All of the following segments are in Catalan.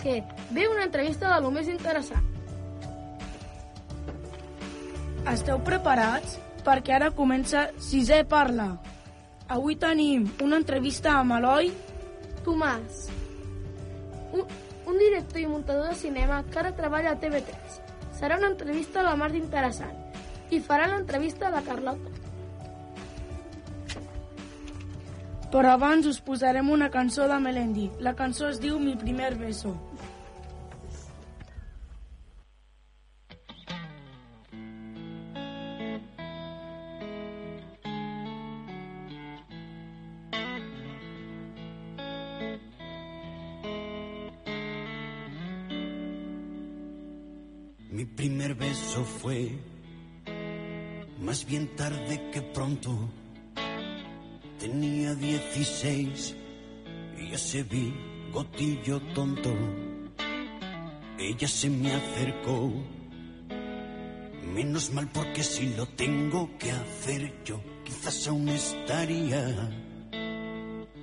perquè ve una entrevista de lo més interessant. Esteu preparats? Perquè ara comença Sisè Parla. Avui tenim una entrevista amb Eloi. Tomàs, un, un director i muntador de cinema que ara treballa a TV3. Serà una entrevista a la mar d'interessant i farà l'entrevista a la Carlota. Però abans us posarem una cançó de Melendi. La cançó es diu Mi primer beso. Mi primer beso fue más bien tarde que pronto. Tenía 16 y ese bigotillo tonto. Ella se me acercó. Menos mal porque si lo tengo que hacer yo, quizás aún estaría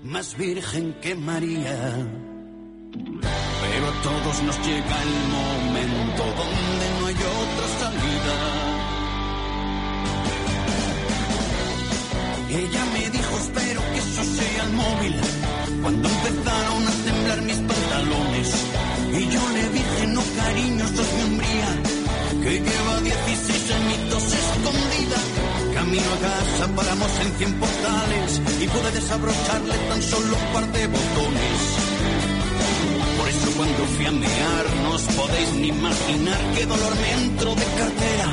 más virgen que María. Pero a todos nos llega el momento donde no hay otra salida. Ella me dijo, espero que eso sea el móvil. Cuando empezaron a temblar mis pantalones. Y yo le dije, no cariño, esto es mi hombría. Que lleva 16 añitos escondida. Camino a casa, paramos en 100 portales. Y pude desabrocharle tan solo un par de botones. Cuando fui a no os podéis ni imaginar qué dolor me entró de cartera.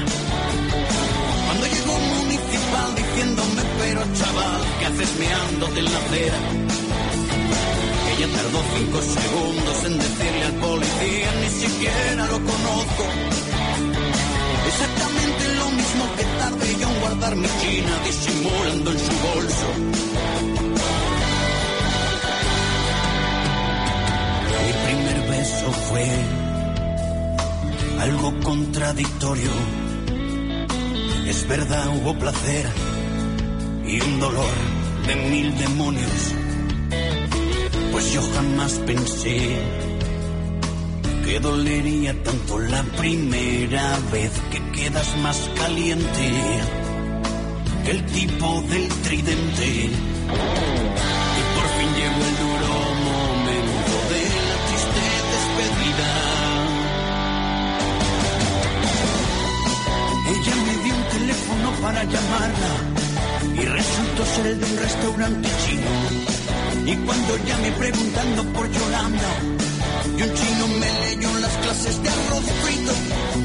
Cuando llegó un municipal diciéndome, pero chaval, ¿qué haces meándote en la acera? Ella tardó cinco segundos en decirle al policía, ni siquiera lo conozco. Exactamente lo mismo que tardé yo en guardar mi china disimulando en su bolso. Mi primer beso fue algo contradictorio. Es verdad, hubo placer y un dolor de mil demonios. Pues yo jamás pensé que dolería tanto la primera vez que quedas más caliente que el tipo del tridente. Y resultó ser el de un restaurante chino. Y cuando llamé preguntando por Yolanda, y un chino me leyó las clases de arroz frito,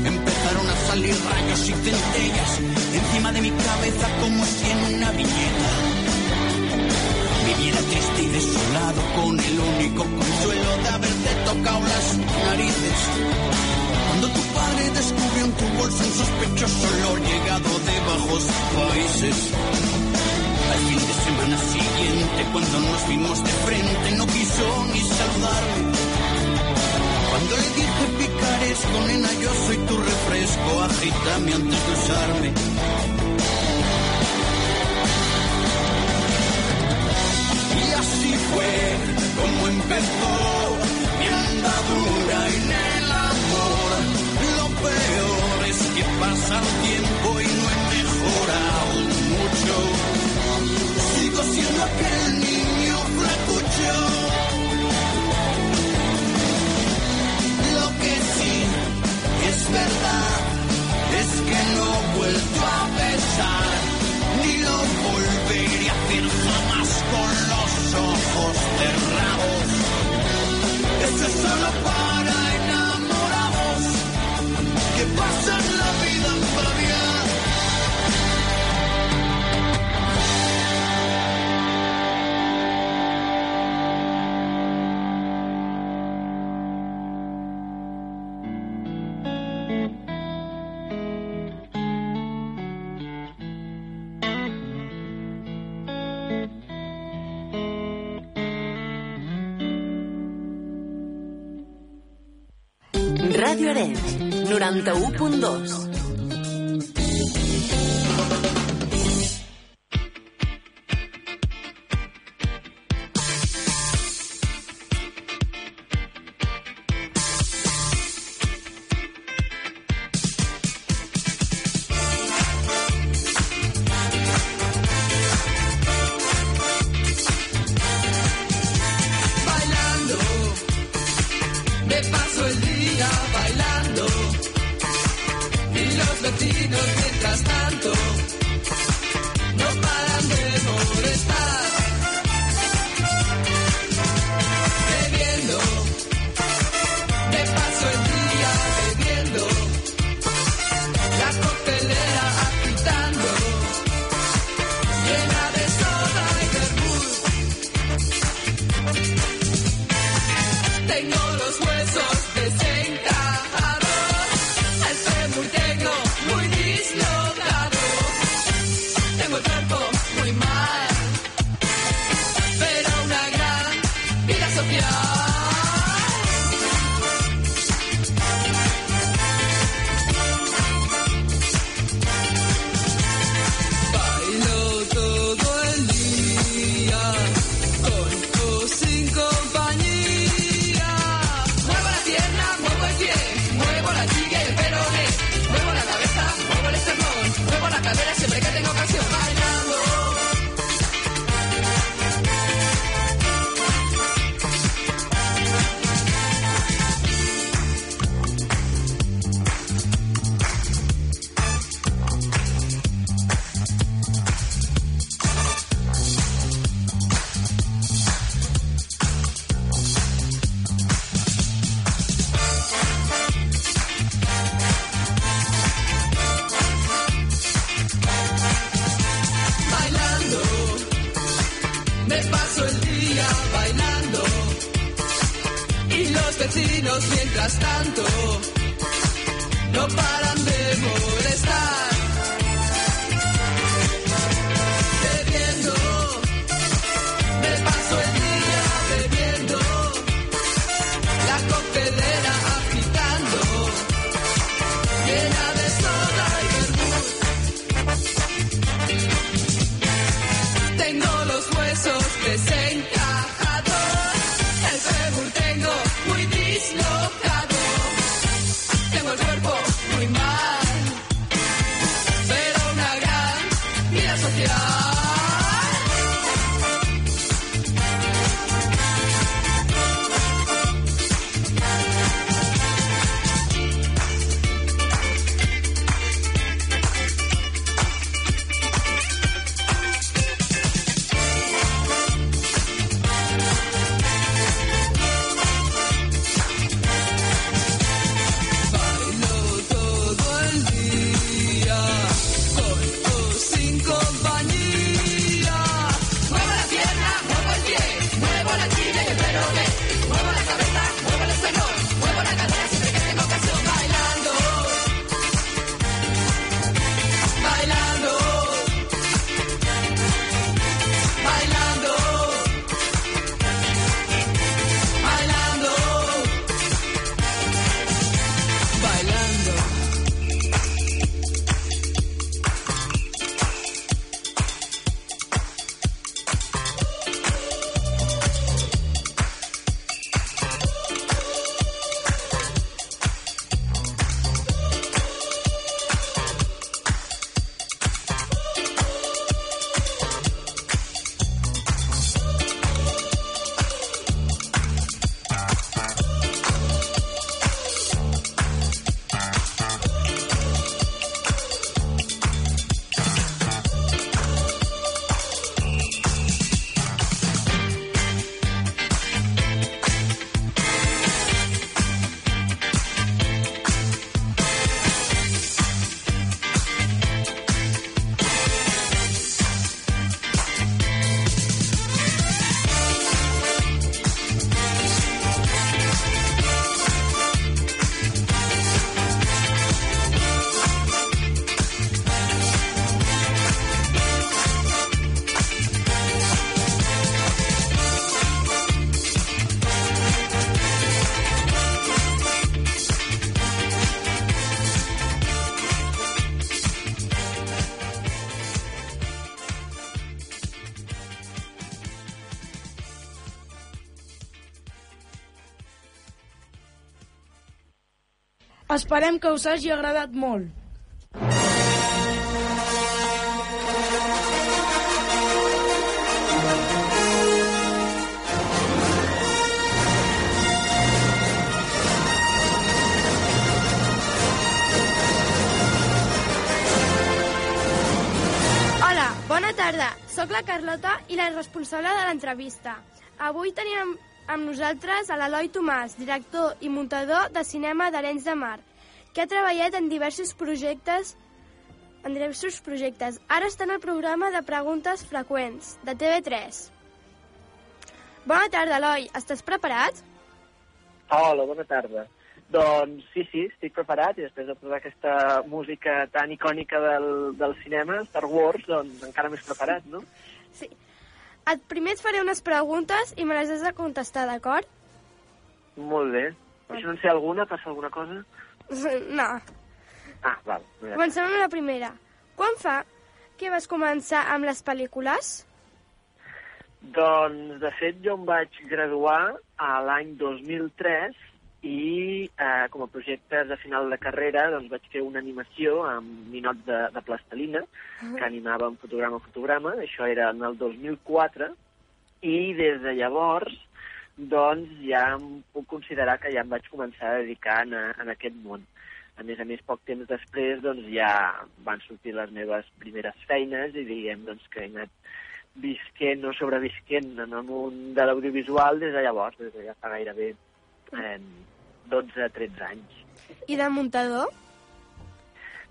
empezaron a salir rayos y centellas encima de mi cabeza como si en una viñeta. Viviera triste y desolado con el único consuelo de haberte tocado las narices. Cuando tu padre descubrió en tu bolsa un sospechoso olor llegado de bajos países. Al fin de semana siguiente, cuando nos vimos de frente, no quiso ni saludarme. Cuando le dije picaresco, nena, yo soy tu refresco, agítame antes de usarme. Y así fue como empezó mi andadura en peor es que pasa el tiempo y no he mejorado mucho. Sigo siendo aquel niño flacucho. Lo que sí es verdad es que no he vuelto a besar ni lo volveré a hacer jamás con los ojos cerrados. Eso es solo para Esperem que us hagi agradat molt. Hola, bona tarda. Soc la Carlota i la responsable de l'entrevista. Avui tenim amb, nosaltres a l'Eloi Tomàs, director i muntador de cinema d'Arenys de Mar, que ha treballat en diversos projectes en diversos projectes. Ara està en el programa de preguntes freqüents, de TV3. Bona tarda, Eloi. Estàs preparat? Hola, bona tarda. Doncs sí, sí, estic preparat i després de tota aquesta música tan icònica del, del cinema, Star Wars, doncs encara més preparat, no? Sí. Et, primer et faré unes preguntes i me les has de contestar, d'acord? Molt bé. Això no en sé alguna? Passa alguna cosa? No. Ah, val. Mira. Comencem amb la primera. Quan fa que vas començar amb les pel·lícules? Doncs, de fet, jo em vaig graduar a l'any 2003 i eh, com a projecte de final de carrera doncs vaig fer una animació amb ninots de, de plastelina que animàvem fotograma a fotograma, això era en el 2004 i des de llavors doncs ja em puc considerar que ja em vaig començar a dedicar en, en aquest món. A més a més, poc temps després doncs, ja van sortir les meves primeres feines i diguem doncs, que he anat visquent o sobrevisquent en el món de l'audiovisual des de llavors, des de ja fa gairebé eh, 12-13 anys. I de muntador?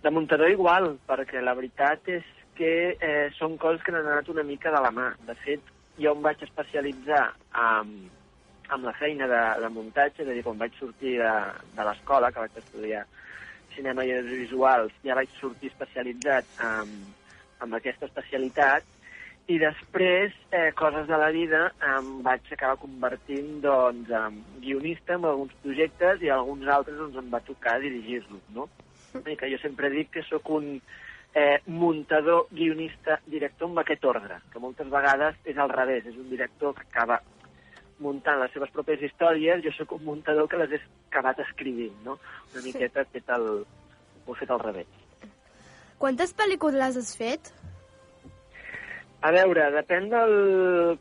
De muntador igual, perquè la veritat és que eh, són coses que han anat una mica de la mà. De fet, jo em vaig especialitzar amb, amb la feina de, de muntatge, és a dir, quan vaig sortir de, de l'escola, que vaig estudiar cinema i audiovisuals, ja vaig sortir especialitzat amb, amb aquesta especialitat, i després, eh, coses de la vida, em vaig acabar convertint doncs, en guionista en alguns projectes i alguns altres doncs, em va tocar dirigir-los, no? I que jo sempre dic que sóc un eh, muntador, guionista, director amb aquest ordre, que moltes vegades és al revés, és un director que acaba muntant les seves pròpies històries, jo sóc un muntador que les he acabat escrivint, no? Una miqueta he fet el, ho he fet al revés. Quantes pel·lícules has fet? A veure, depèn del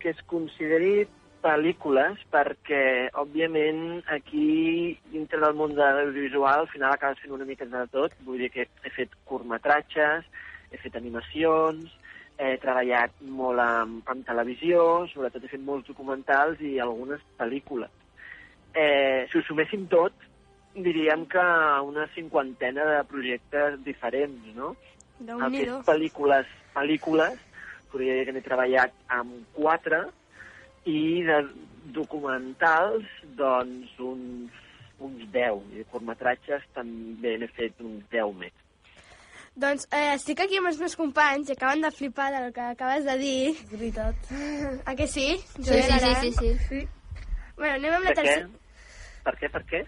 que es consideri pel·lícules, perquè, òbviament, aquí, dintre del món de l'audiovisual, al final acabes fent una mica de tot. Vull dir que he fet curtmetratges, he fet animacions, he treballat molt amb, amb televisió, sobretot he fet molts documentals i algunes pel·lícules. Eh, si ho suméssim tot, diríem que una cinquantena de projectes diferents, no? Déu-n'hi-do. és pel·lícules, pel·lícules, podria dir que n'he treballat amb quatre, i de documentals, doncs, uns, uns 10. I de curtmetratges també n'he fet uns 10 més. Doncs eh, estic aquí amb els meus companys i acaben de flipar del que acabes de dir. És veritat. A que sí? Sí, sí, sí, sí, sí. Sí. Bueno, anem amb la Per què? tercera. Per què, per què?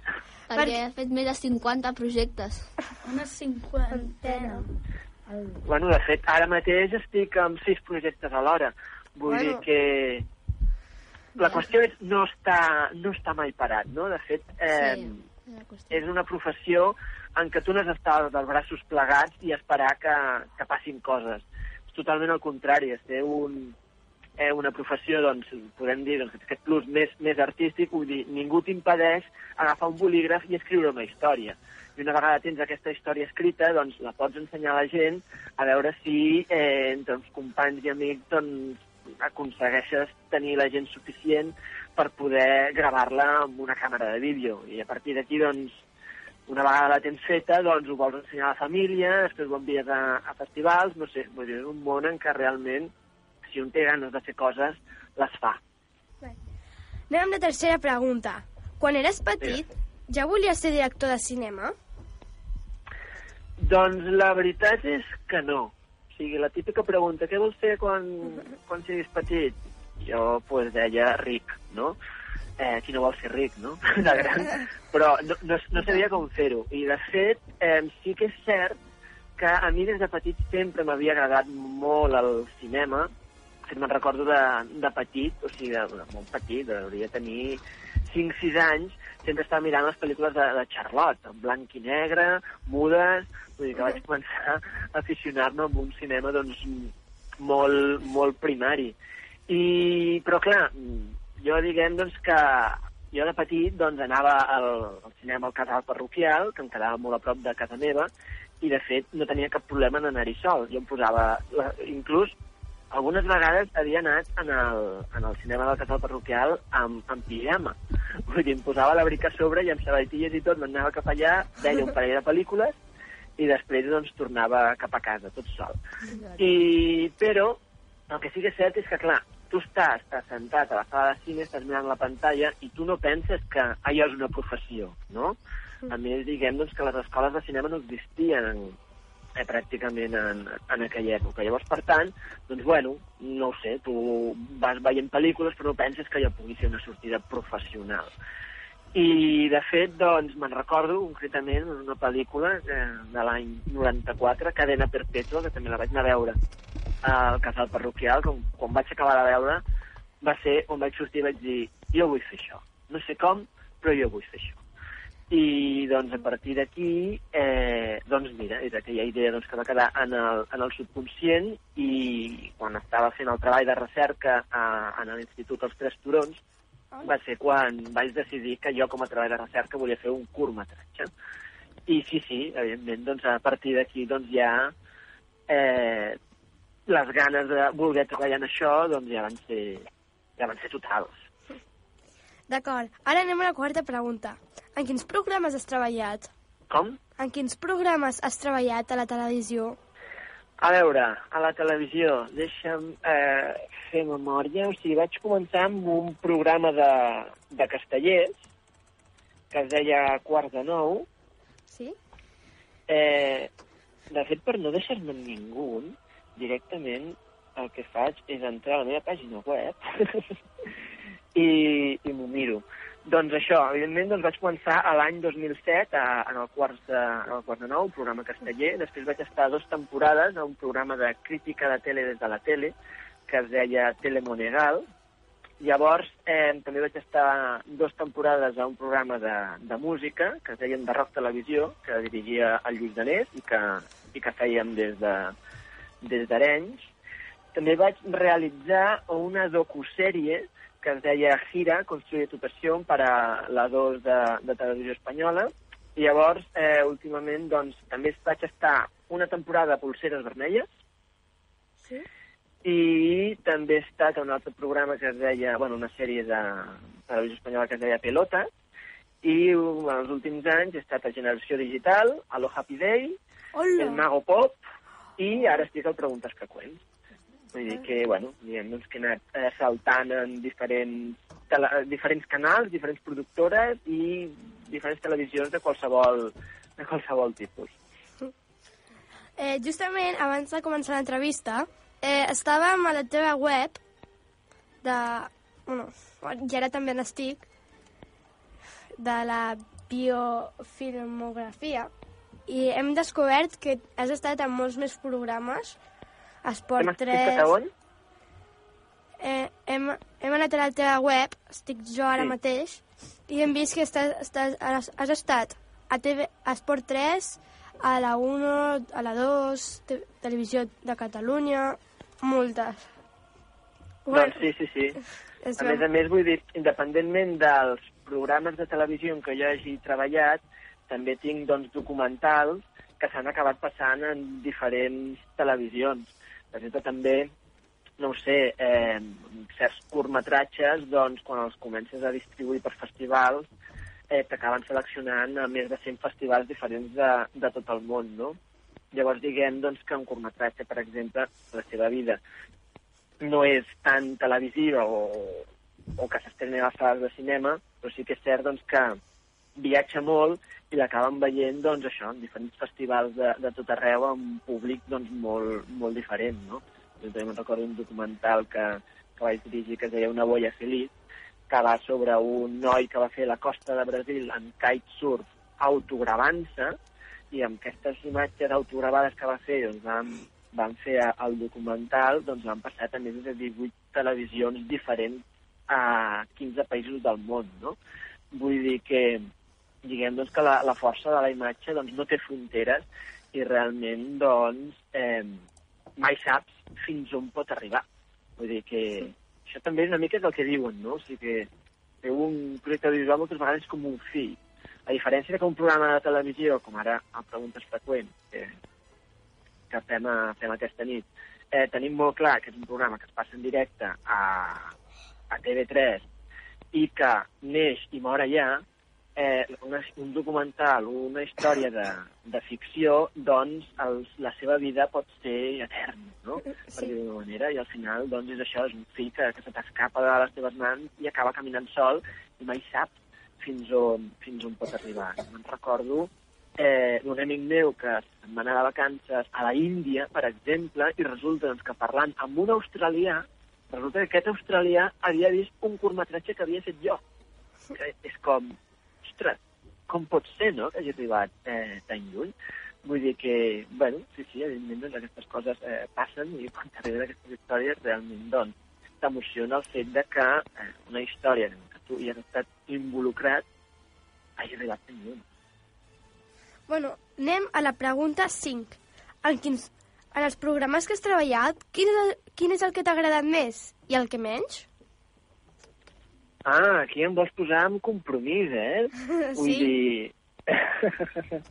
Perquè ha fet més de 50 projectes. Una cinquantena. Bueno, de fet, ara mateix estic amb sis projectes alhora. Vull Bueno. dir que la qüestió és no estar, no estar mai parat, no? De fet, eh, Sí, és una professió en què tu no has d'estar dels braços plegats i esperar que, que passin coses. És totalment el contrari, és ser un, eh, una professió, doncs, podem dir, doncs, aquest plus més, més artístic, vull dir, ningú t'impedeix agafar un bolígraf i escriure una història. I una vegada tens aquesta història escrita, doncs la pots ensenyar a la gent a veure si eh, entre els companys i amics doncs, aconsegueixes tenir la gent suficient per poder gravar-la amb una càmera de vídeo. I a partir d'aquí, doncs, una vegada la tens feta, doncs ho vols ensenyar a la família, després ho envies a, a festivals, no sé, vull dir, és un món en què realment, si un té ganes de fer coses, les fa. Anem amb la tercera pregunta. Quan eres petit, ja volies ser director de cinema? Doncs la veritat és que no. O sigui, la típica pregunta, què vols fer quan, quan siguis petit? Jo, pues, deia ric, no? Eh, qui no vol ser ric, no? De gran. Però no, no, no sabia com fer-ho. I, de fet, eh, sí que és cert que a mi des de petit sempre m'havia agradat molt el cinema. De fet, me'n recordo de, de petit, o sigui, de, de molt petit, hauria de tenir 5-6 anys sempre estava mirant les pel·lícules de, de Charlotte, en blanc i negre, mudes, vull dir que vaig començar a aficionar-me amb un cinema doncs, molt, molt primari. I, però clar, jo diguem doncs, que jo de petit doncs, anava al, al cinema al casal parroquial, que em quedava molt a prop de casa meva, i de fet no tenia cap problema en anar-hi sol. Jo em posava, la, inclús algunes vegades havia anat en el, en el cinema del casal parroquial amb, amb pijama. Vull dir, em posava l'abric a sobre i amb sabatilles i tot m'anava cap allà, veia un parell de pel·lícules i després doncs tornava cap a casa, tot sol. I, però el que sí que és cert és que, clar, tu estàs, estàs sentat a la sala de cine, estàs mirant la pantalla i tu no penses que allò és una professió, no? A més, diguem doncs, que les escoles de cinema no existien eh, pràcticament en, en aquella època. Llavors, per tant, doncs, bueno, no ho sé, tu vas veient pel·lícules però no penses que allò pugui ser una sortida professional. I, de fet, doncs, me'n recordo concretament una pel·lícula eh, de l'any 94, Cadena Perpètua, que també la vaig anar a veure al casal parroquial, com, quan vaig acabar de veure, va ser on vaig sortir i vaig dir jo vull fer això. No sé com, però jo vull fer això. I doncs a partir d'aquí, eh, doncs mira, és aquella idea doncs, que va quedar en el, en el subconscient i quan estava fent el treball de recerca a, en l'Institut Els Tres Turons, va ser quan vaig decidir que jo com a treball de recerca volia fer un curtmetratge. I sí, sí, evidentment, doncs a partir d'aquí doncs ja eh, les ganes de voler treballar en això doncs ja van ser, ja van ser totals. D'acord, ara anem a la quarta pregunta. En quins programes has treballat? Com? En quins programes has treballat a la televisió? A veure, a la televisió, deixa'm eh, fer memòria. O sigui, vaig començar amb un programa de, de castellers, que es deia Quarts de Nou. Sí? Eh, de fet, per no deixar-me amb ningú, directament el que faig és entrar a la meva pàgina web i, i m'ho miro. Doncs això, evidentment, doncs vaig començar a l'any 2007 a, en, el quarts de, en el Quarts de Nou, un programa casteller. Després vaig estar dues temporades a un programa de crítica de tele des de la tele, que es deia Telemonegal. Llavors, eh, també vaig estar dues temporades a un programa de, de música, que es deien de Rock Televisió, que dirigia el Lluís Danés i que, i que fèiem des de des d'Arenys. També vaig realitzar una docusèrie que es deia Gira, Construye tu pasión, per a la 2 de, de Televisió Espanyola. I llavors, eh, últimament, doncs, també vaig estar una temporada a Pulseres Vermelles. Sí? I també he estat a un altre programa que es deia, bueno, una sèrie de Televisió Espanyola que es deia Pelota. I en els últims anys he estat a Generació Digital, a Lo Happy Day, Hola. El Mago Pop, i ara estic al Preguntes que Cuents. Vull dir que, bueno, diguem, doncs, que he anat eh, saltant en diferents, tele, diferents canals, diferents productores i diferents televisions de qualsevol, de qualsevol tipus. Eh, justament, abans de començar l'entrevista, eh, estàvem a la teva web de... Bueno, i ara també n'estic, de la biofilmografia, i hem descobert que has estat en molts més programes, Esport Hem 3... estat a on? Eh, hem, hem anat a la teva web, estic jo ara Sí. mateix, i hem vist que estàs, estàs, has, estat a, TV, a Esport 3, a la 1, a la 2, te, Televisió de Catalunya, moltes. Doncs sí, sí, sí. A més a més, vull dir, independentment dels programes de televisió en què jo hagi treballat, també tinc doncs, documentals que s'han acabat passant en diferents televisions. Exemple, també, no ho sé, eh, certs curtmetratges, doncs, quan els comences a distribuir per festivals, eh, t'acaben seleccionant a més de 100 festivals diferents de, de tot el món, no? Llavors, diguem doncs, que un curtmetratge, per exemple, la seva vida no és tan televisiva o, o que s'estreni a les sales de cinema, però sí que és cert doncs, que viatja molt i l'acaben veient doncs, això, en diferents festivals de, de tot arreu amb un públic doncs, molt, molt diferent. No? Jo també me'n recordo un documental que, que vaig dirigir que es deia Una boia feliç, que va sobre un noi que va fer la costa de Brasil en kitesurf autogravant-se i amb aquestes imatges autogravades que va fer doncs, vam, vam fer el documental, doncs van passar també des de 18 televisions diferents a 15 països del món, no? Vull dir que, diguem doncs, que la, la força de la imatge doncs, no té fronteres i realment doncs, eh, mai saps fins on pot arribar. Vull dir que això també una mica és el que diuen, no? O sigui que fer un projecte audiovisual moltes vegades com un fill. A diferència de que un programa de televisió, com ara a Preguntes Freqüents, que, que fem, a, fem aquesta nit, eh, tenim molt clar que és un programa que es passa en directe a, a TV3 i que neix i mor allà, eh, una, un documental, una història de, de ficció, doncs els, la seva vida pot ser eterna, no? Per dir d'una manera, i al final doncs és això, és un fill que, que se t'escapa de les teves mans i acaba caminant sol i mai sap fins on, fins on pot arribar. Me'n recordo eh, d'un amic meu que se'n va anar de vacances a la Índia, per exemple, i resulta doncs, que parlant amb un australià, resulta que aquest australià havia vist un curtmetratge que havia fet jo. Que és com, ostres, com pot ser, no?, que hagi arribat eh, tan lluny. Vull dir que, bueno, sí, sí, evidentment, doncs, aquestes coses eh, passen i quan t'arriben aquestes històries realment, doncs, t'emociona el fet de que eh, una història en què tu hi has estat involucrat hagi arribat tan lluny. Bueno, anem a la pregunta 5. En, quins, en els programes que has treballat, quin és el, quin és el que t'ha agradat més i el que menys? Ah, aquí em vols posar en compromís, eh? Vull Sí. dir...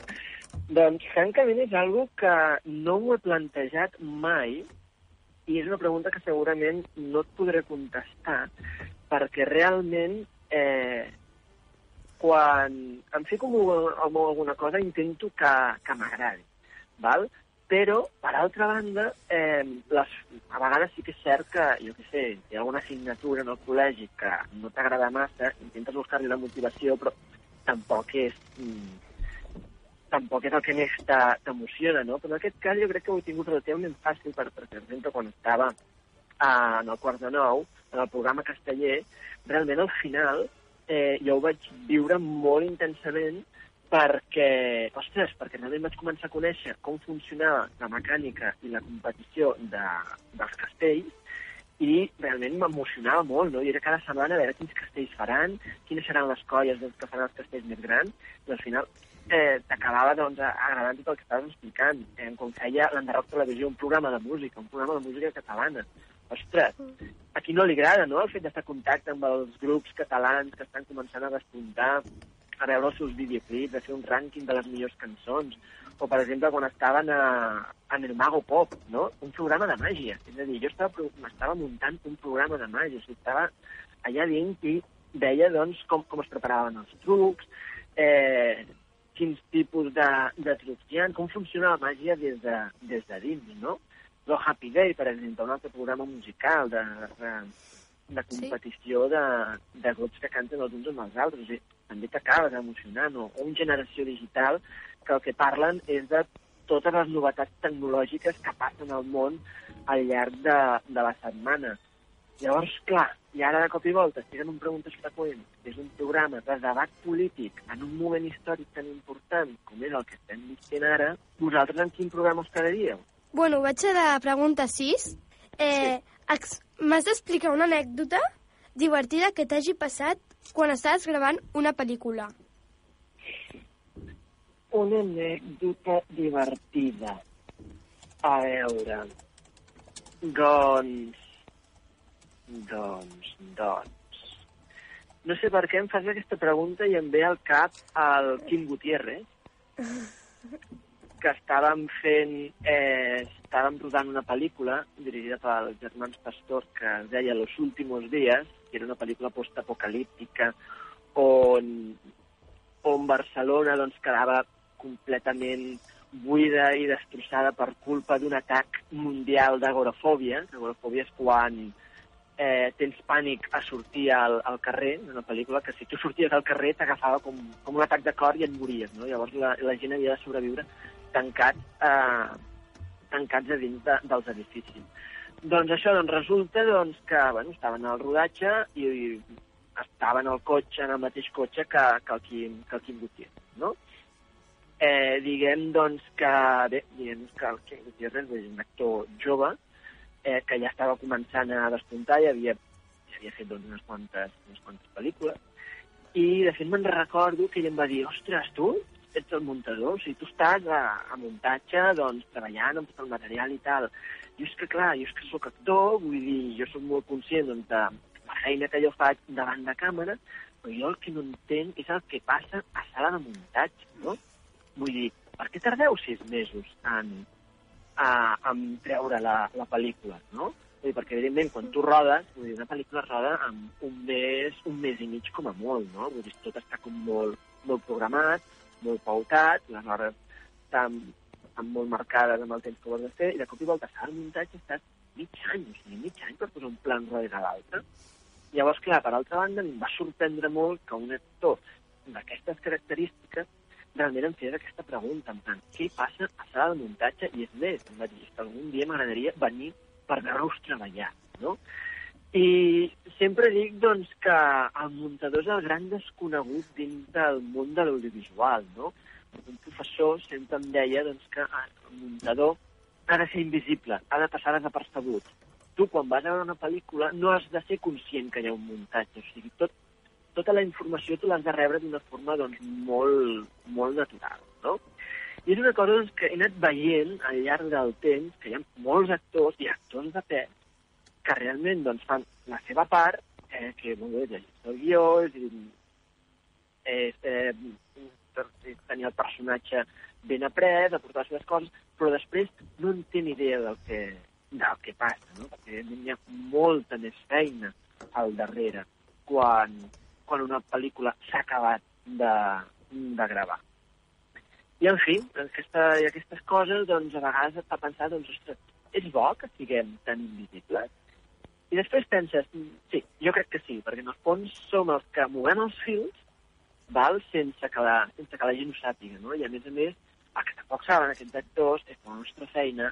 doncs, francament, és algo que no m'ho he plantejat mai i és una pregunta que segurament no et podré contestar perquè realment eh, quan em fico en alguna cosa intento que, que m'agradi, val? Però, per altra banda, eh, les, a vegades sí que és cert que, jo què sé, hi ha alguna assignatura en el col·legi que no t'agrada massa, intentes buscar-li la motivació, però tampoc és, mm, tampoc és el que més t'emociona, no? Però en aquest cas jo crec que ho he tingut relativament fàcil, per, per exemple, quan estava eh, en el quart de nou, en el programa casteller, realment al final eh, jo ho vaig viure molt intensament perquè, ostres, perquè realment vaig començar a conèixer com funcionava la mecànica i la competició de, dels castells i realment m'emocionava molt, no? I era cada setmana a veure quins castells faran, quines seran les colles doncs, que faran els castells més grans, i al final eh, t'acabava doncs, agradant tot el que estaves explicant. Eh, com feia l'Enderroc Televisió, un programa de música, un programa de música catalana. Ostres, a qui no li agrada, no?, el fet d'estar en contacte amb els grups catalans que estan començant a despuntar, a veure els seus videoclips, a fer un rànquing de les millors cançons, o, per exemple, quan estaven a, en el Mago Pop, no?, un programa de màgia. És a dir, jo estava, m'estava muntant un programa de màgia, o sigui, estava allà dins i veia, doncs, com, com es preparaven els trucs, eh, quins tipus de, de trucs hi ha, com funciona la màgia des de, des de dins, no? El Happy Day, per exemple, un altre programa musical de, de, de competició de, de grups que canten els uns amb els altres. O sigui, també t'acabes emocionant. O, o un Generació Digital, que el que parlen és de totes les novetats tecnològiques que passen al món al llarg de, de la setmana. Llavors, clar, i ara de cop i volta estic en un Preguntes Freqüents, que és un programa de debat polític en un moment històric tan important com és el que estem vivint ara, vosaltres en quin programa us quedaríeu? Bueno, vaig a la pregunta 6. Eh, ex- M'has d'explicar una anècdota divertida que t'hagi passat quan estaves gravant una pel·lícula. Una anècdota divertida. A veure... Doncs... Doncs, doncs... No sé per què em fas aquesta pregunta i em ve al cap el Quim Gutiérrez, que estàvem fent... Eh, estàvem rodant una pel·lícula dirigida pels germans Pastor que es deia Los últimos días, que era una pel·lícula postapocalíptica on, on Barcelona doncs, quedava completament buida i destrossada per culpa d'un atac mundial d'agorafòbia. Agorafòbia és quan eh, tens pànic a sortir al, al carrer, en una pel·lícula que si tu sorties al carrer t'agafava com, com un atac de cor i et mories, no? Llavors la, la gent havia de sobreviure tancats, eh, tancats a dins de, dels edificis. Doncs això, doncs resulta doncs, que bueno, estaven al rodatge i, i estaven al cotxe, en el mateix cotxe que, que el Quim, que el Quim Gutiérrez, no? Eh, diguem, doncs, que, bé, diguem que el Quim Gutiérrez és un actor jove, eh, que ja estava començant a despuntar, ja havia s'havia fet doncs, unes, quantes, unes quantes pel·lícules, i de fet me'n recordo que ell em va dir, ostres, tu ets el muntador, o sigui, tu estàs a, a muntatge, doncs, treballant amb tot el material i tal. Jo és que, clar, jo és que sóc actor, vull dir, jo sóc molt conscient doncs, de la feina que jo faig davant de càmera, però jo el que no entenc és el que passa a sala de muntatge, no? Vull dir, per què tardeu sis mesos en, a, en treure la, la pel·lícula, no? Vull dir, perquè, evidentment, quan tu rodes, vull dir, una pel·lícula roda amb un mes, un mes i mig com a molt, no? Vull dir, tot està com molt, molt programat, molt pautat, les hores estan, estan molt marcades amb el temps que ho has de fer, i de cop i volta s'ha el muntatge, estàs mig any, o sigui, mig any per posar un plan darrere l'altre. Llavors, clar, per altra banda, em va sorprendre molt que un actor d'aquestes característiques realment em fes aquesta pregunta, en plan, què passa a sala de muntatge? I és més, em va dir, "És que algun dia m'agradaria venir per veure-us treballar, no? I sempre dic doncs, que el muntador és el gran desconegut dins del món de l'audiovisual. No? Un professor sempre em deia doncs, que el muntador ha de ser invisible, ha de passar desapercebut. Tu, quan vas a veure una pel·lícula, no has de ser conscient que hi ha un muntatge. O sigui, tot, tota la informació tu l'has de rebre d'una forma doncs, molt, molt natural. No? I és una cosa doncs, que he anat veient al llarg del temps que hi ha molts actors i actors de pes que realment doncs, fan la seva part, eh, que bé, llegir el guió, és, és eh, tenir el personatge ben après, aportar les seves coses, però després no en té ni idea del que, del que passa, no? perquè hi ha molta més feina al darrere quan, quan una pel·lícula s'ha acabat de, de gravar. I, en fi, aquesta, i aquestes coses, doncs, a vegades et fa pensar, doncs, ostres, és bo que siguem tan invisibles? I després penses, "Mm, sí, jo crec que sí, perquè en el fons som els que movem els fils val, sense, que la, sense que la gent ho sàpiga, no? I a més a més, el que tampoc saben aquests actors és que la nostra feina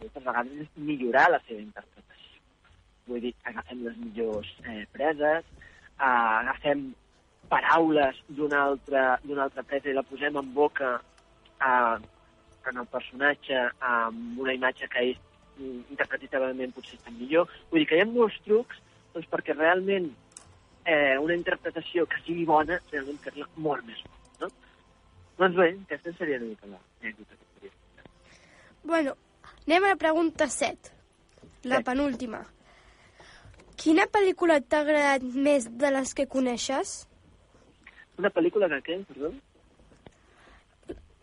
moltes vegades és millorar la seva interpretació. Vull dir, agafem les millors eh, preses, eh, agafem paraules d'una altra, altra presa i la posem en boca eh, en el personatge amb una imatge que és interpretativament potser està millor. Vull dir que hi ha molts trucs doncs, perquè realment eh, una interpretació que sigui bona, realment fer-la molt més bona. No? Doncs bé, aquesta seria una mica l'anècdota que podria. Bueno, anem a la pregunta 7, la Sí. penúltima. Quina pel·lícula t'ha agradat més de les que coneixes? Una pel·lícula que què, perdó?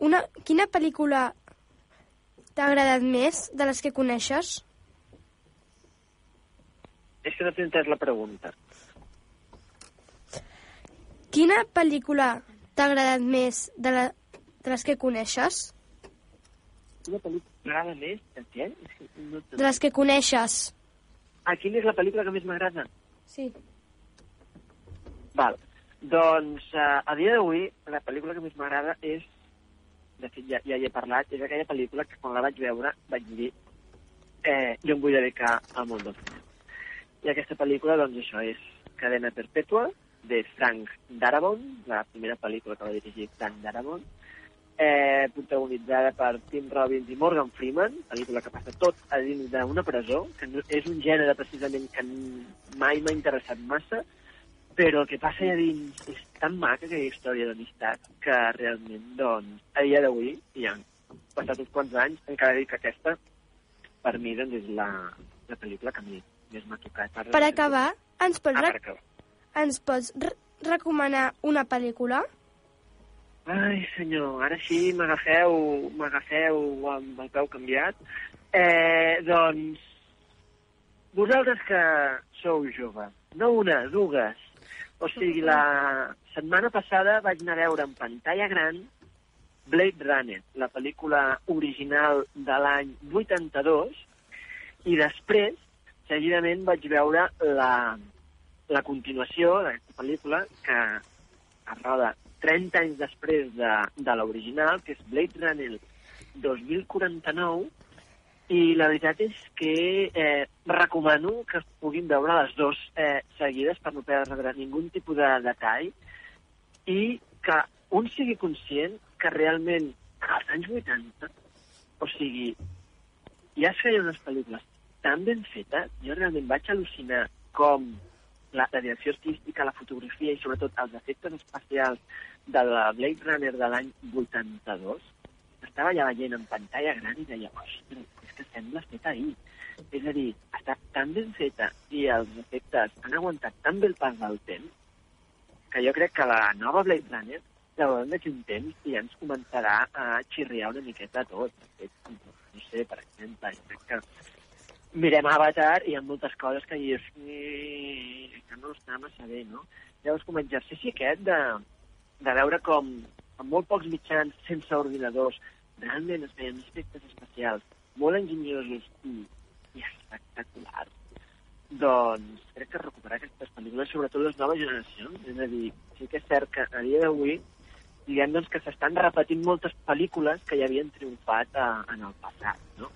Una, quina pel·lícula t'ha agradat més de les que coneixes? És que no t'he entès la pregunta. Quina pel·lícula t'ha agradat més de, la, de les que coneixes? Una pel·lícula m'agrada més, de no De les que coneixes. Ah, quina és la pel·lícula que més m'agrada? Sí. Val. Doncs uh, a dia d'avui la pel·lícula que més m'agrada és, de fet ja, ja hi he parlat, és aquella pel·lícula que quan la vaig veure vaig dir eh, jo em vull dedicar al món del cinema. I aquesta pel·lícula, doncs això, és Cadena Perpètua, de Frank Darabont, la primera pel·lícula que va dirigir Frank Darabont, eh, protagonitzada per Tim Robbins i Morgan Freeman, pel·lícula que passa tot a dins d'una presó, que no, és un gènere precisament que mai m'ha interessat massa, però el que passa allà dins és tan maca aquella història d'amistat que realment, doncs, a dia d'avui, i han passat uns quants anys, encara dic que aquesta, per mi, doncs, és la, la pel·lícula que més, més m'ha tocat. Ara, Per acabar, ens pots, Ah, per acabar. ens pots re recomanar una pel·lícula? Ai, senyor, ara sí m'agafeu m'agafeu amb el peu canviat. Eh, doncs, vosaltres que sou jove, no una, dues. O sigui, la setmana passada vaig anar a veure en pantalla gran Blade Runner, la pel·lícula original de l'any 82, i després, seguidament, vaig veure la, la continuació d'aquesta pel·lícula, que es roda 30 anys després de, de l'original, que és Blade Runner 2049, i la veritat és que eh, recomano que es puguin veure les dues eh, seguides per no perdre ningú tipus de detall i que un sigui conscient que realment als anys 80, o sigui, ja es feien unes pel·lícules tan ben fetes, jo realment vaig al·lucinar com la, la direcció artística, la fotografia i sobretot els efectes especials de la Blade Runner de l'any 82, estava ja veient en pantalla gran i deia, ostres, és que sembla fet ahir. És a dir, està tan ben feta i els efectes han aguantat tan bé el pas del temps que jo crec que la nova Blade Runner la veurem d'aquí un temps i ja ens començarà a xirriar una miqueta tot. No sé, per exemple, jo crec que mirem Avatar i hi ha moltes coses que dius "Mm, que no està massa bé, no? Llavors, com l'exercici aquest de, de veure com amb molt pocs mitjans, sense ordinadors, realment es feien efectes especials molt enginyosos i, i espectaculars, doncs crec que recuperar aquestes pel·lícules, sobretot les noves generacions, és a dir, sí que és cert que a dia d'avui diguem doncs, que s'estan repetint moltes pel·lícules que ja havien triomfat a, en el passat, no?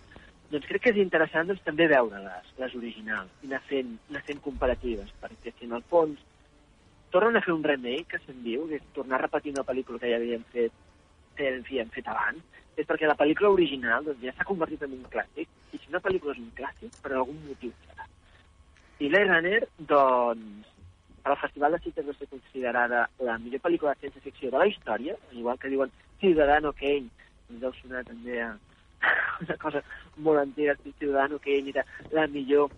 Doncs crec que és interessant doncs, també veure-les, les originals, i anar fent, anar fent comparatives, perquè si en el fons tornen a fer un remake, que se'n diu, que és tornar a repetir una pel·lícula que ja havien fet, que en fi, hem fet abans, és perquè la pel·lícula original doncs, ja s'ha convertit en un clàssic, i si una pel·lícula és un clàssic, per algun motiu serà. I Blade Runner, doncs, al Festival de Cites va ser considerada la millor pel·lícula de ciència-ficció de la història, igual que diuen Ciudadano Kane, ens deu sonar també a una cosa molt antiga, Ciudadano Kane era la millor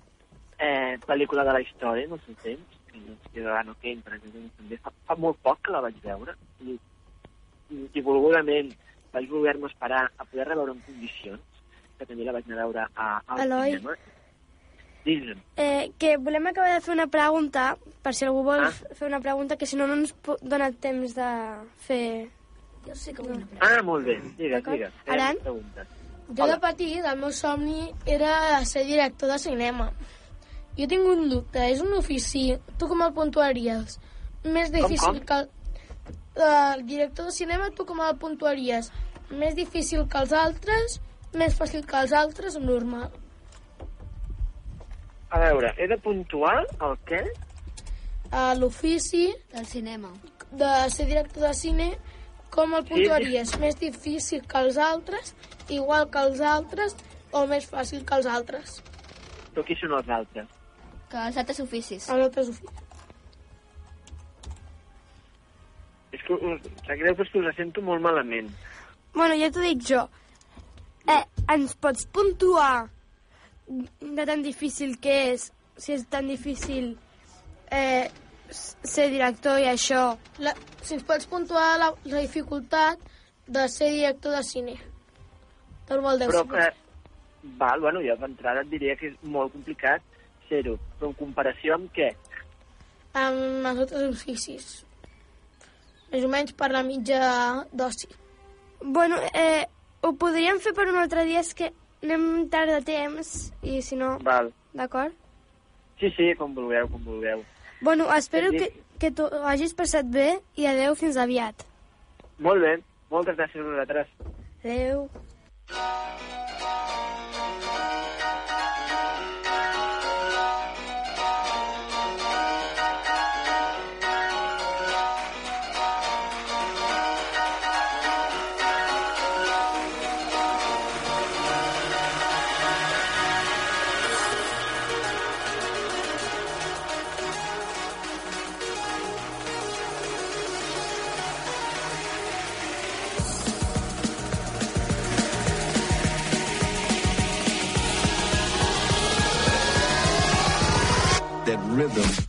eh, pel·lícula de la història en el seu temps, doncs Ciudadano Kane, per exemple, també fa, fa molt poc que la vaig veure, i, i, i volgudament vaig voler-me esperar a poder reveure en condicions, que també la vaig anar a veure a, al Eloi. cinema. Digue'm. Eh, que volem acabar de fer una pregunta, per si algú vol Ah. fer una pregunta, que si no, no ens dona temps de fer... Jo sé que vull una Ah, molt bé, digues, digues. Aran? Preguntes. Jo de petit, el meu somni era ser director de cinema. Jo tinc un dubte, és un ofici, tu com el puntuaries? Més difícil com? que... El, el director de cinema, tu com el puntuaries? Més difícil que els altres, més fàcil que els altres o normal? A veure, he de puntuar el què? A l'ofici Del cinema. de ser director de cine, com el Sí, puntuaries? Més difícil que els altres, igual que els altres o més fàcil que els altres? Però qui són els altres? Que els altres oficis. Els altres oficis. És que us, sap greu, però és que us sento molt malament. Bueno, ja t'ho dic jo. Eh, ens pots puntuar de tan difícil que és, si és tan difícil eh, ser director i això. La, si ens pots puntuar la, la dificultat de ser director de cine. Tot vol dir Però que... Val, bueno, jo d'entrada et diria que és molt complicat ser-ho. Però en comparació amb què? amb els altres oficis. Més o menys per la mitja d'oci. Bueno, eh, ho podríem fer per un altre dia, és que anem tard de temps, i si no, Val. d'acord? Sí, sí, com vulgueu, com vulgueu. Bueno, espero que, que t'ho hagis passat bé i adeu fins aviat. Molt bé, moltes gràcies a vosaltres. Adeu. Rhythm.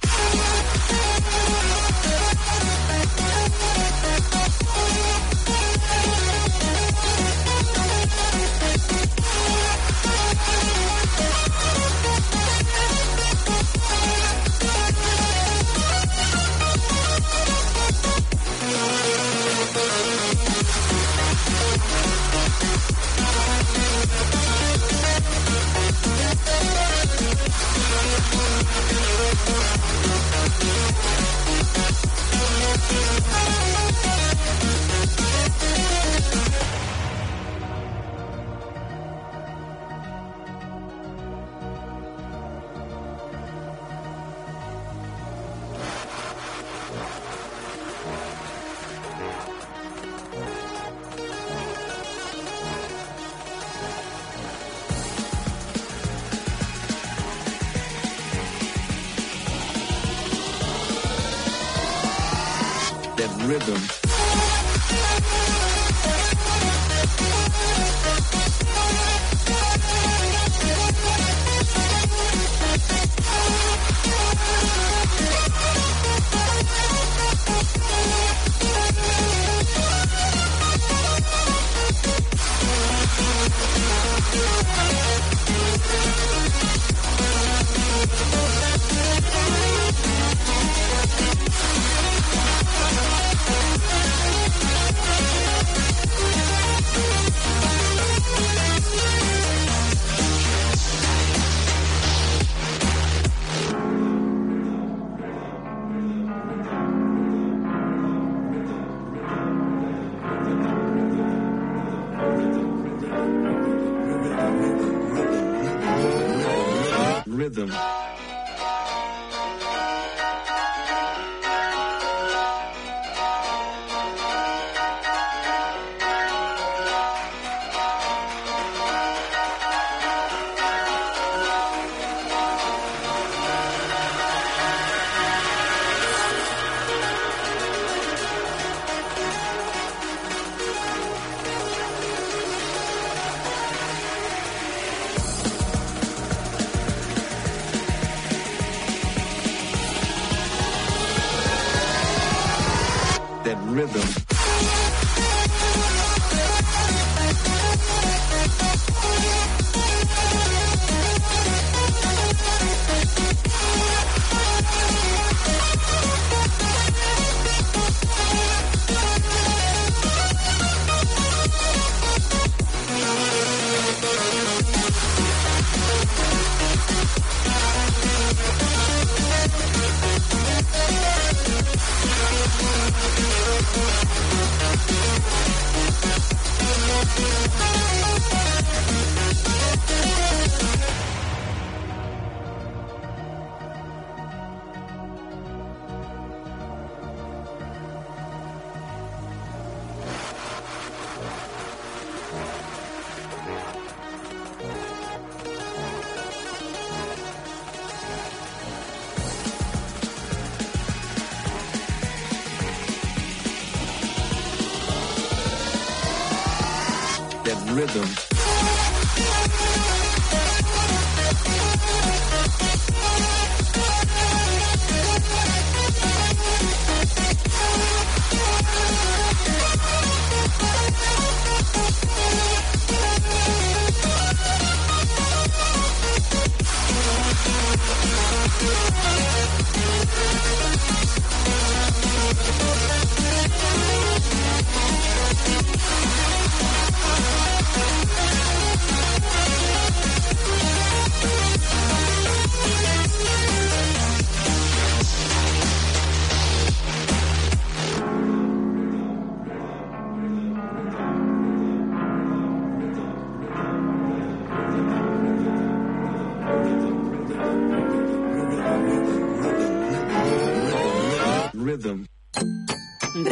Rhythm.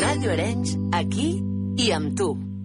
Ràdio Arenys, aquí i amb tu.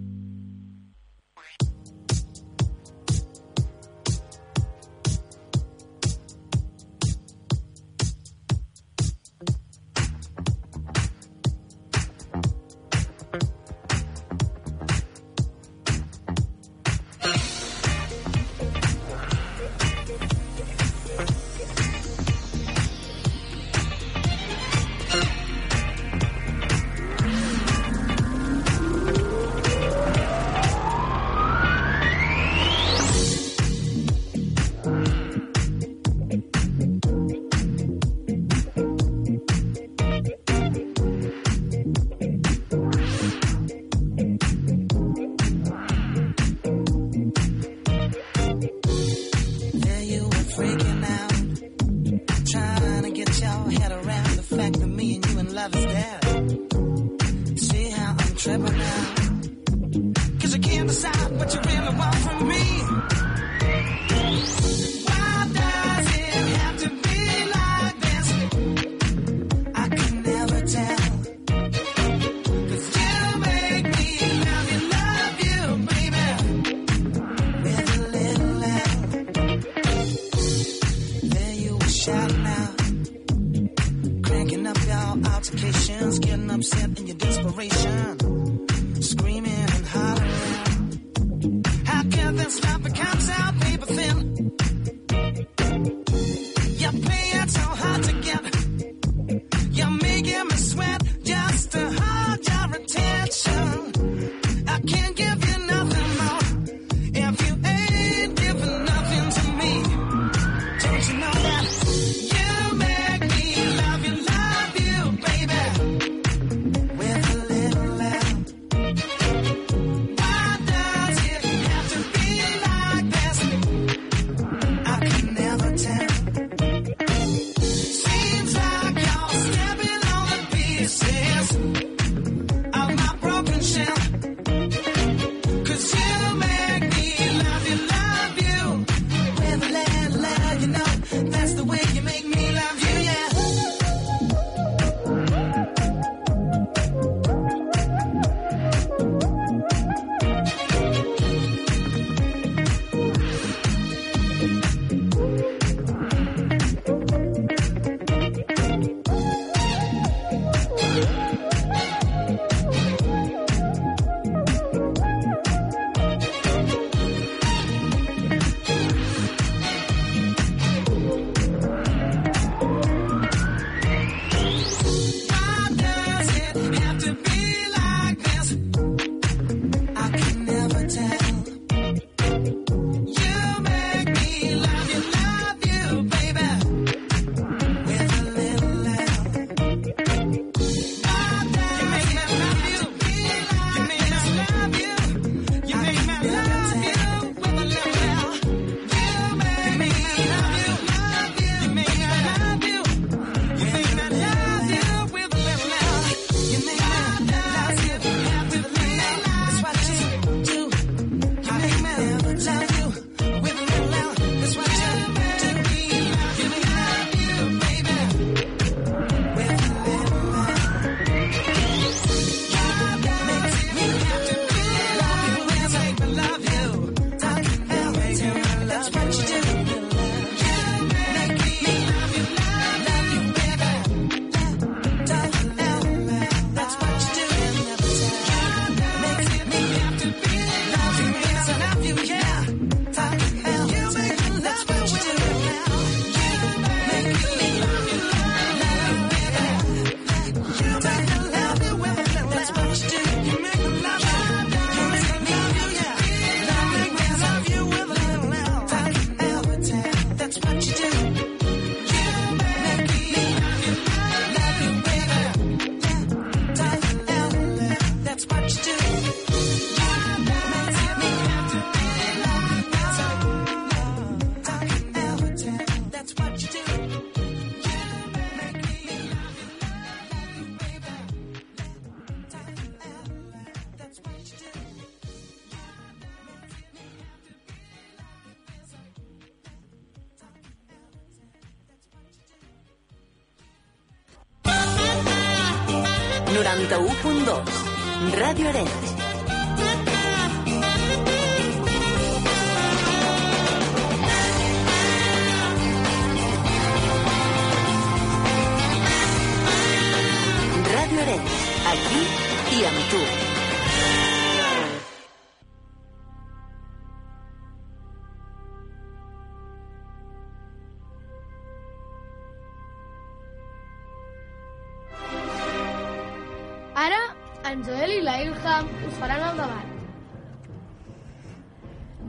Ilham us faran el debat.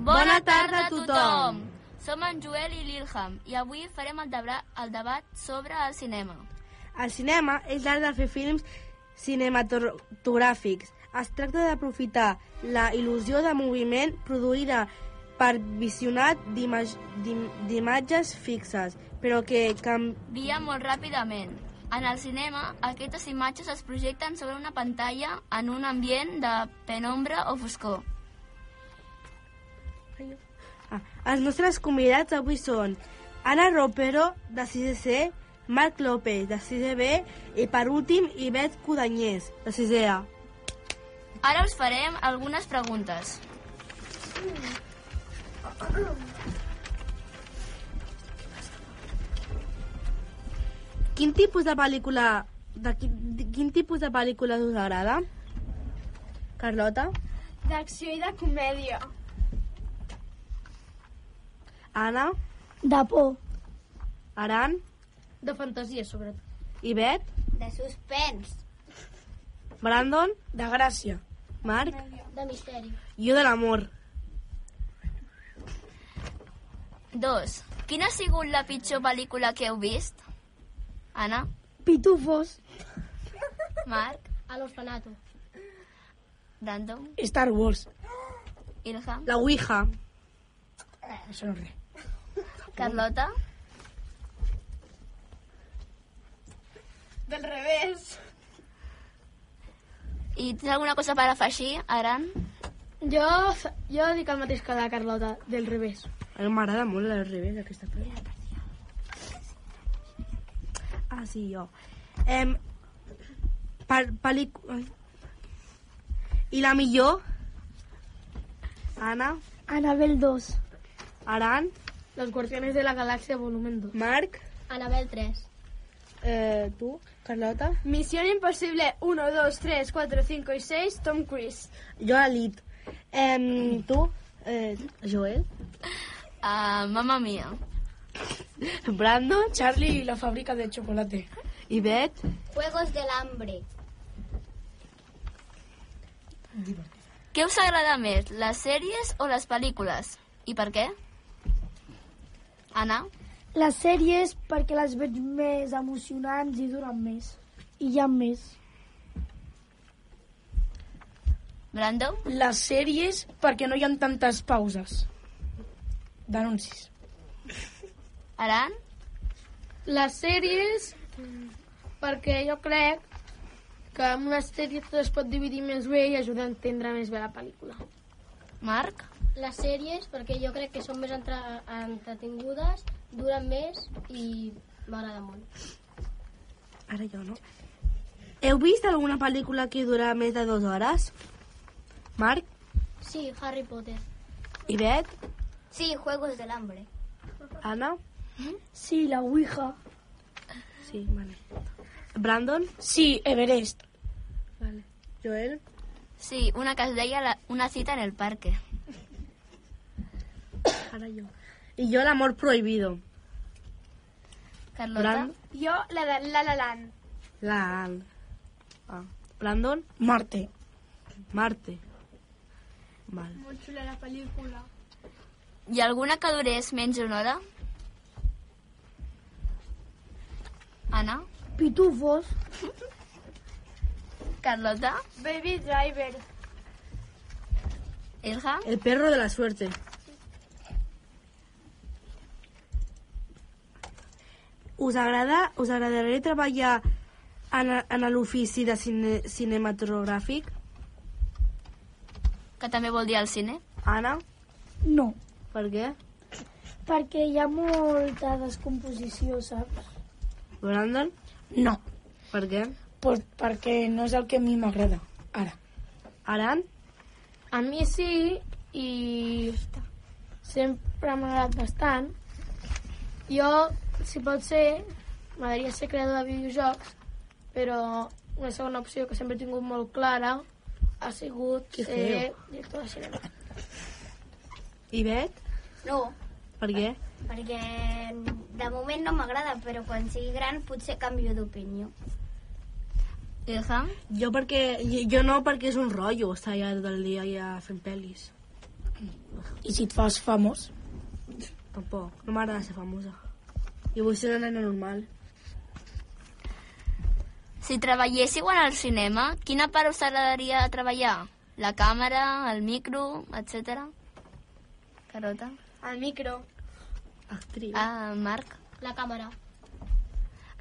Bona tarda a tothom! Som en Joel i l'Ilham i avui farem el, debra, el debat sobre el cinema. El cinema és l'art de fer films cinematogràfics. Es tracta d'aprofitar la il·lusió de moviment produïda per visionat d'imatges fixes, però que canvia Via molt ràpidament. En el cinema, aquestes imatges es projecten sobre una pantalla en un ambient de penombra o foscor. Ah, els nostres convidats avui són Anna Ropero, de 6C, Marc López, de 6B, i per últim, Ivet Codanyés, de 6A. Ara us farem algunes preguntes. Quin tipus de pel·lícula... De quin, de quin tipus de pel·lícula us agrada? Carlota? D'acció i de comèdia. Anna? De por. Aran? De fantasia, sobretot. Ivet? De suspens. Brandon? De gràcia. Marc? De misteri. Jo de l'amor. Dos. Quina ha sigut la pitjor pel·lícula que heu vist? Anna? Pitufos. Marc? A l'orfanato. Brandon? Star Wars. Ilham? La Ouija. Això no és res. Carlota? Del revés. I tens alguna cosa per afegir, Aran? Jo, jo dic el mateix que la Carlota, del revés. A mi m'agrada molt al revés, aquesta pel·lícula. Ah, sí, jo. Em, per, pel·lícula... I la millor? Anna? Anabel 2. Aran? Los Guardianes de la Galaxia, volumen 2. Marc? Anabel 3. Eh, tu? Carlota? Misión Imposible 1, 2, 3, 4, 5 y 6, Tom Cruise. Jo Elit. Em, tu? Eh, Joel? Uh, mamma mia. Brandon? Charlie y la fábrica de chocolate. Ivet? Juegos del Hambre. Què us agrada més, les sèries o les pel·lícules? I per què? Anna? Les sèries perquè les veig més emocionants i duren més. I hi ha més. Brando? Les sèries perquè no hi ha tantes pauses. D'anuncis. Aran? Les sèries perquè jo crec que amb una sèrie tot es pot dividir més bé i ajuda a entendre més bé la pel·lícula. Marc? Les sèries perquè jo crec que són més entre, entretingudes, duren més i m'agrada molt. Ara jo, no? Heu vist alguna pel·lícula que dura més de dues hores? Marc? Sí, Harry Potter. Ivet? Sí, Juegos del Hambre. Anna? Sí, la Ouija. Sí, vale. Brandon? Sí, Everest. Vale. Joel? Sí, una que es deia la, una cita en el parque. Ara jo. I jo l'amor prohibido. Carlota? Brand- Jo, la de La La Land. La... Ah. Brandon? Marte. Marte. Vale. Molt xula la pel·lícula. I alguna que durés menys d'una hora? Anna? Pitufos. Carlota? Baby Driver. Ilha? El perro de la suerte. Us agrada, us agradaria treballar en, en l'ofici de cine, cinematogràfic? Que també vol dir al cine? Anna? No, Per què? perquè hi ha molta descomposició, saps? Brandon? No, Per què? pues, perquè no és el que a mi m'agrada, ara. Aran? A mi sí, i sempre m'ha agradat bastant. Jo, si pot ser, m'agradaria ser creador de videojocs, però una segona opció que sempre he tingut molt clara ha sigut Que ser director de cinema. I Bet? No, Per què? perquè de moment no m'agrada, però quan sigui gran potser canvio d'opinió. Jo perquè... Jo no, perquè és un rotllo estar allà tot el dia ja fent pel·lis. I si et fas famós? Tampoc. No m'agrada ser famosa. Jo vull ser una nena normal. Si treballéssiu en el cinema, quina part us agradaria treballar? La càmera, el micro, etc. Carota? El micro. Actriu. Ah, Marc? La càmera.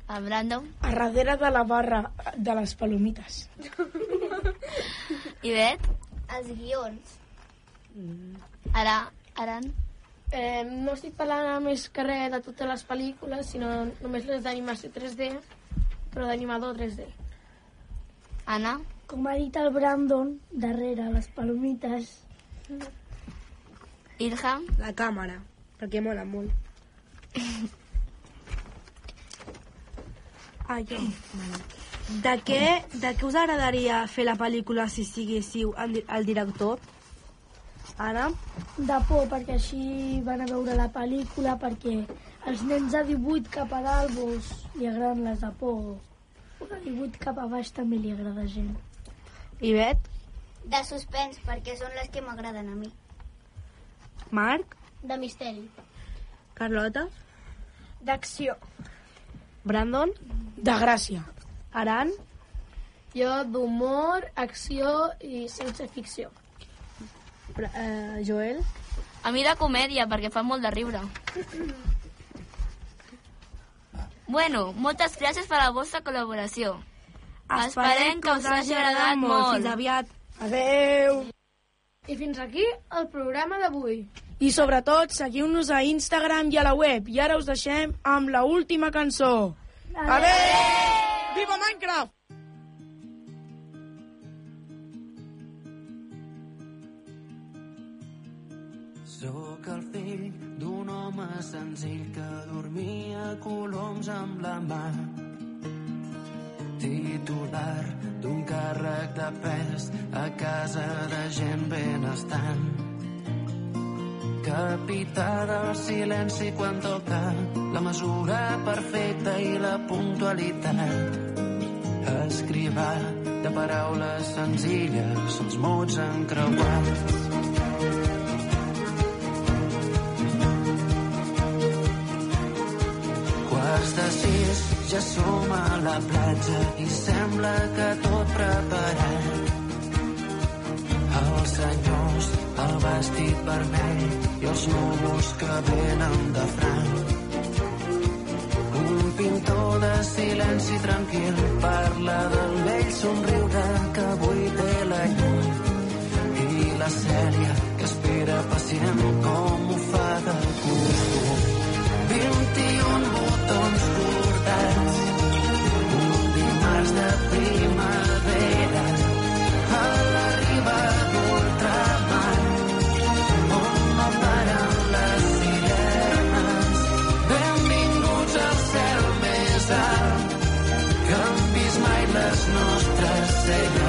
Ah, Brandon? A darrere de la barra de les palomites. I Bet? Els guions. Ara, Aran? Eh, no estic parlant a més que res de totes les pel·lícules, sinó només les d'animació 3D, però d'animador 3D. Anna? Com ha dit el Brandon, darrere les palomites. Ilham? La càmera, perquè mola molt. Ah, jo. De què, de què us agradaria fer la pel·lícula si siguéssiu el, di- el director? Ara? De por, perquè així van a veure la pel·lícula, perquè els nens de 18 cap a dalt vos, li agraden les de por. De 18 cap a baix també li agrada gent. I Bet? De suspens, perquè són les que m'agraden a mi. Marc? De misteri. Carlota? D'acció. Brandon? De gràcia. Aran? Jo d'humor, acció i ciència ficció. Eh, Joel? A mi de comèdia, perquè fa molt de riure. Bueno, moltes gràcies per la vostra col·laboració. Esperem que us hagi agradat molt. Fins aviat. Adeu! I fins aquí el programa d'avui. I sobretot, seguiu-nos a Instagram i a la web. I ara us deixem amb la última cançó. Adeu! Viva Minecraft! Sóc el fill d'un home senzill que dormia coloms amb la mà. Titular d'un càrrec de pes a casa de gent benestant. Capità del silenci quan toca la mesura perfecta i la puntualitat. Escrivà de paraules senzilles, els mots encreuats. Quarts de sis, ja som a la platja i sembla que tot preparat. el vestit vermell i els núvols que venen de franc. Un pintor de silenci tranquil parla del vell somriure que avui té la llum. I la Cèlia que espera pacient com ho fa de costum. say.